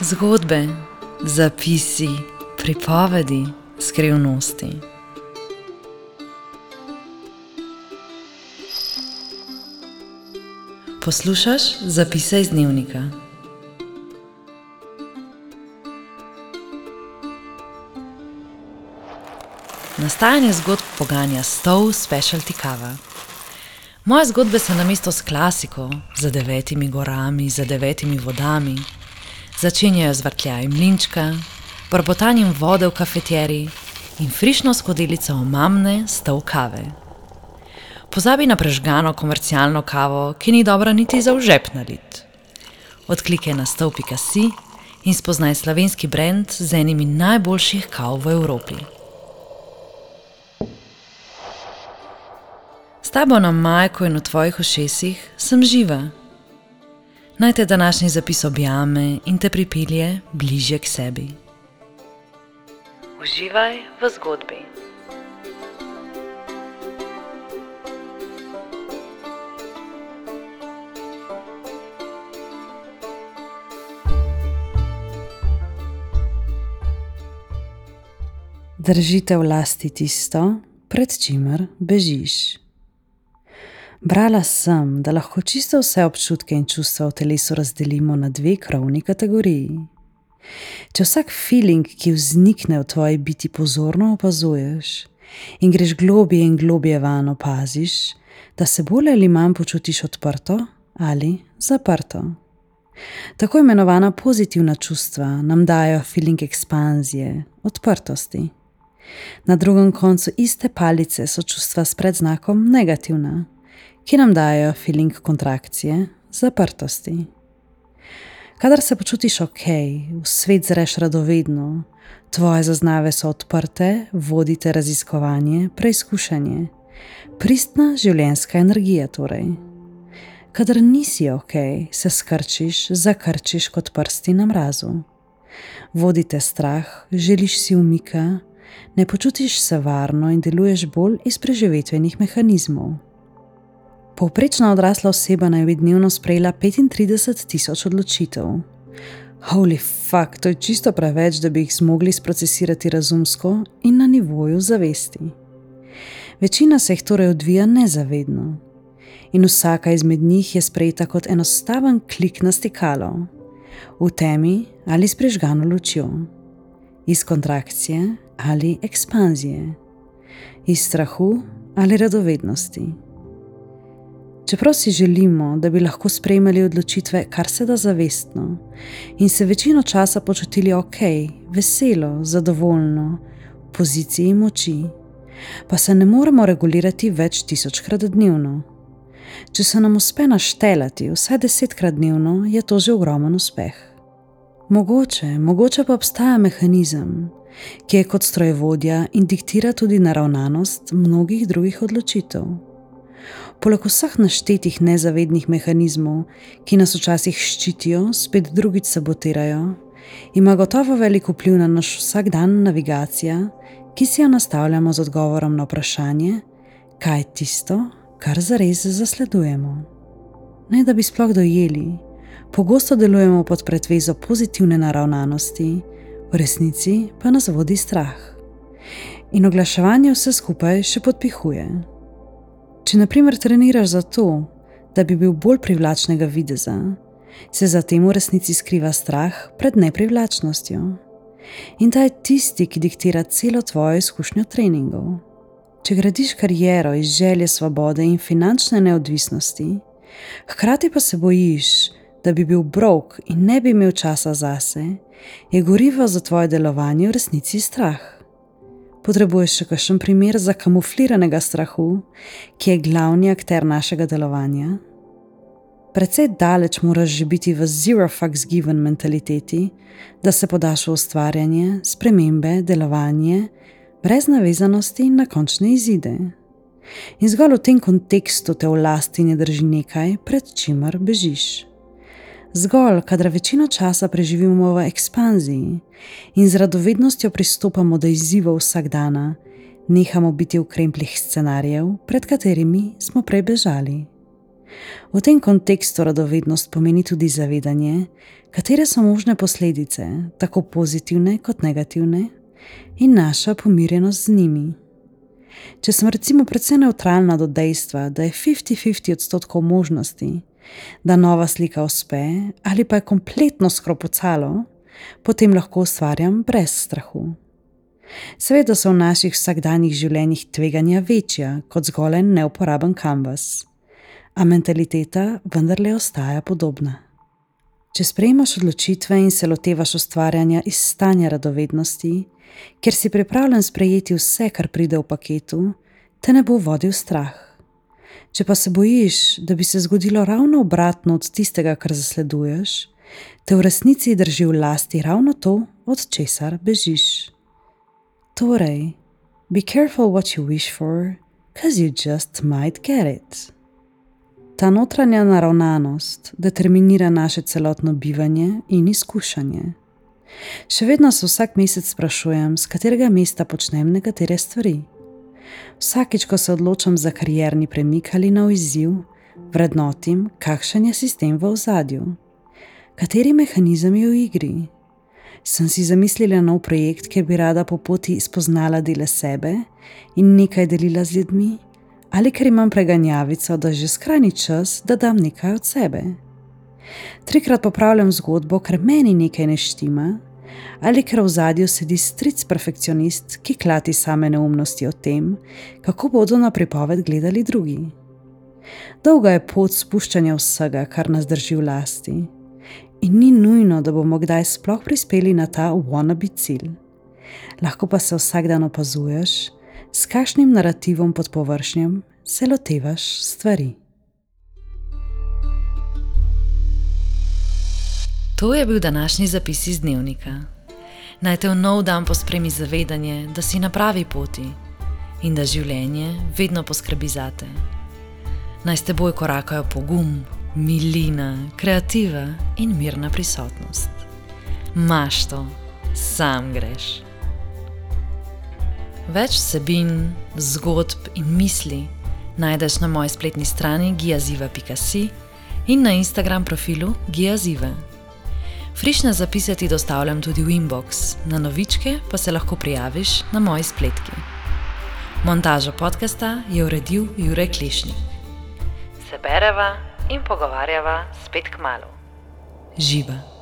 Zgodbe, zapisi, pripovedi, skrivnosti. Poslušaj zapise iz dnevnika. Nastajanje zgodb poganja stov specialty kava. Moje zgodbe so na mesto s klasiko, za devetimi gorami, za devetimi vodami. Začenjajo z vrtljajem mlinčka, brbotanjem vode v kafeteriji in frišno skodelico omamne stov kave. Pozabi na prežgano komercialno kavo, ki ni dobra niti za užep nalit. Odklikaj na stov.si in spoznaj slovenski brand z enimi najboljših kav v Evropi. S tabo na majku in v tvojih ušesih sem živa. Naj te današnji zapis objame in te pripelje bližje k sebi. Uživaj v zgodbi. Držite v lasti tisto, pred čimer bežiš. Brala sem, da lahko čisto vse občutke in čustva v telesu razdelimo na dve krovni kategoriji. Če vsak feeling, ki vznikne v tvoji biti, pozorno opazuješ in greš globje in globje van opaziš, da se bolj ali manj počutiš odprto ali zaprto. Tako imenovana pozitivna čustva nam dajo feeling ekspanzije, odprtosti. Na drugem koncu iste palice so čustva s predznakom negativna ki nam dajo feeling kontrakcije, zaprtosti. Kadar se počutiš ok, v svet zreš radovedno, tvoje zaznave so odprte, vodite raziskovanje, preizkušanje, pristna življenjska energija torej. Kadar nisi ok, se skrčiš, zakrčiš kot prsti na mrazu. Vodite strah, želiš si umika, ne počutiš se varno in deluješ bolj iz preživetvenih mehanizmov. Povprečna odrasla oseba naj bi dnevno sprejela 35 tisoč odločitev. Holy fuck, to je čisto preveč, da bi jih zmogli sprocesirati razumsko in na nivoju zavesti. Večina se jih torej odvija nezavedno, in vsaka izmed njih je sprejeta kot enostaven klik na stikalo, v temi ali s prežgano lučjo, iz kontrakcije ali ekspanzije, iz strahu ali radovednosti. Čeprav si želimo, da bi lahko sprejemali odločitve kar se da zavestno in se večino časa počutili ok, veselo, zadovoljno, v poziciji moči, pa se ne moremo regulirati več tisočkrat dnevno. Če se nam uspe naštelati vsaj desetkrat dnevno, je to že ogromen uspeh. Mogoče, mogoče pa obstaja mehanizem, ki je kot strojevodja in diktira tudi naravnanost mnogih drugih odločitev. Poleg vseh naštetih nezavednih mehanizmov, ki nas včasih ščitijo, spet drugič sabotirajo, ima gotovo veliko vpliv na naš vsakdan navigacija, ki si jo nastavljamo z odgovorom na vprašanje, kaj je tisto, kar zares zasledujemo. Ne da bi sploh dojeli, pogosto delujemo pod pretvezo pozitivne naravnanosti, v resnici pa nas vodi strah. In oglaševanje vse skupaj še podpihuje. Če naprimer treniraš zato, da bi bil bolj privlačnega videza, se za tem v resnici skriva strah pred neprivlačnostjo. In ta je tisti, ki diktira celo tvojo izkušnjo treningov. Če gradiš kariero iz želje svobode in finančne neodvisnosti, hkrati pa se bojiš, da bi bil brok in ne bi imel časa zase, je gorivo za tvoje delovanje v resnici strah potrebuješ še kakšen primer za kamufliranega strahu, ki je glavni akter našega delovanja? Predvsej daleč moraš že biti v zero fucks given mentaliteti, da se podaš v ustvarjanje, spremembe, delovanje, brez navezanosti na končne izide. In zgolj v tem kontekstu te v lasti ne drži nekaj, pred čimer bežiš zgolj, kadar večino časa preživimo v ekspanziji in z radovednostjo pristopamo do izzivov vsak dan, nehamo biti v krempljih scenarijev, pred katerimi smo prej bežali. V tem kontekstu radovednost pomeni tudi zavedanje, katere so možne posledice, tako pozitivne kot negativne, in naša pomirjenost z njimi. Če sem recimo precej neutralna do dejstva, da je 50-50 odstotkov možnosti, da nova slika uspe ali pa je kompletno skropocalo, potem lahko ustvarjam brez strahu. Seveda so v naših vsakdanjih življenjih tveganja večja kot zgolj en neuporaben kanvas, a mentaliteta vendarle ostaja podobna. Če sprejmaš odločitve in se lotevaš ustvarjanja iz stanja radovednosti, ker si pripravljen sprejeti vse, kar pride v paketu, te ne bo vodil strah. Če pa se bojiš, da bi se zgodilo ravno obratno od tistega, kar zasleduješ, te v resnici drži v lasti ravno to, od česar bežiš. Torej, be careful what you wish for, cause you just might get it. Ta notranja naravnanost determinira naše celotno bivanje in izkušanje. Še vedno se vsak mesec sprašujem, z katerega mesta počnem nekatere stvari. Vsakič, ko se odločam za karjerni premik ali nov izziv, vrednotim, kakšen je sistem v ozadju kateri mehanizem je v igri. Sem si zamislila nov projekt, kjer bi rada po poti spoznala dele sebe in nekaj delila z ljudmi, ali ker imam preganjavico, da že skrajni čas, da dam nekaj od sebe. Trikrat popravljam zgodbo, ker meni nekaj ne štima, ali ker v zadju sedi stric perfekcionist, ki klati same neumnosti o tem, kako bodo na pripoved gledali drugi. Dolga je pot spuščanja vsega, kar nas drži v lasti. In ni nujno, da bomo kdaj sploh prispeli na ta wannabe cilj. Lahko pa se vsak dan opazuješ, s kakšnim narativom pod površjem se lotevaš stvari. To je bil današnji zapis iz dnevnika. Naj te v nov dan pospremi zavedanje, da si na pravi poti in da življenje vedno poskrbi za te. Naj s teboj korakajo pogum, milina, kreativa in mirna prisotnost. Maš to, sam greš. Več vsebin, zgodb in misli najdeš na moji spletni strani giaziva.si in na Instagram profilu giaziva. Frišne zapise ti dostavljam tudi v inbox, na novičke pa se lahko prijaviš na moji spletki. Montažo podcasta je uredil Jurek Klišnik. Se bereva in pogovarjava spet k malu. Živa.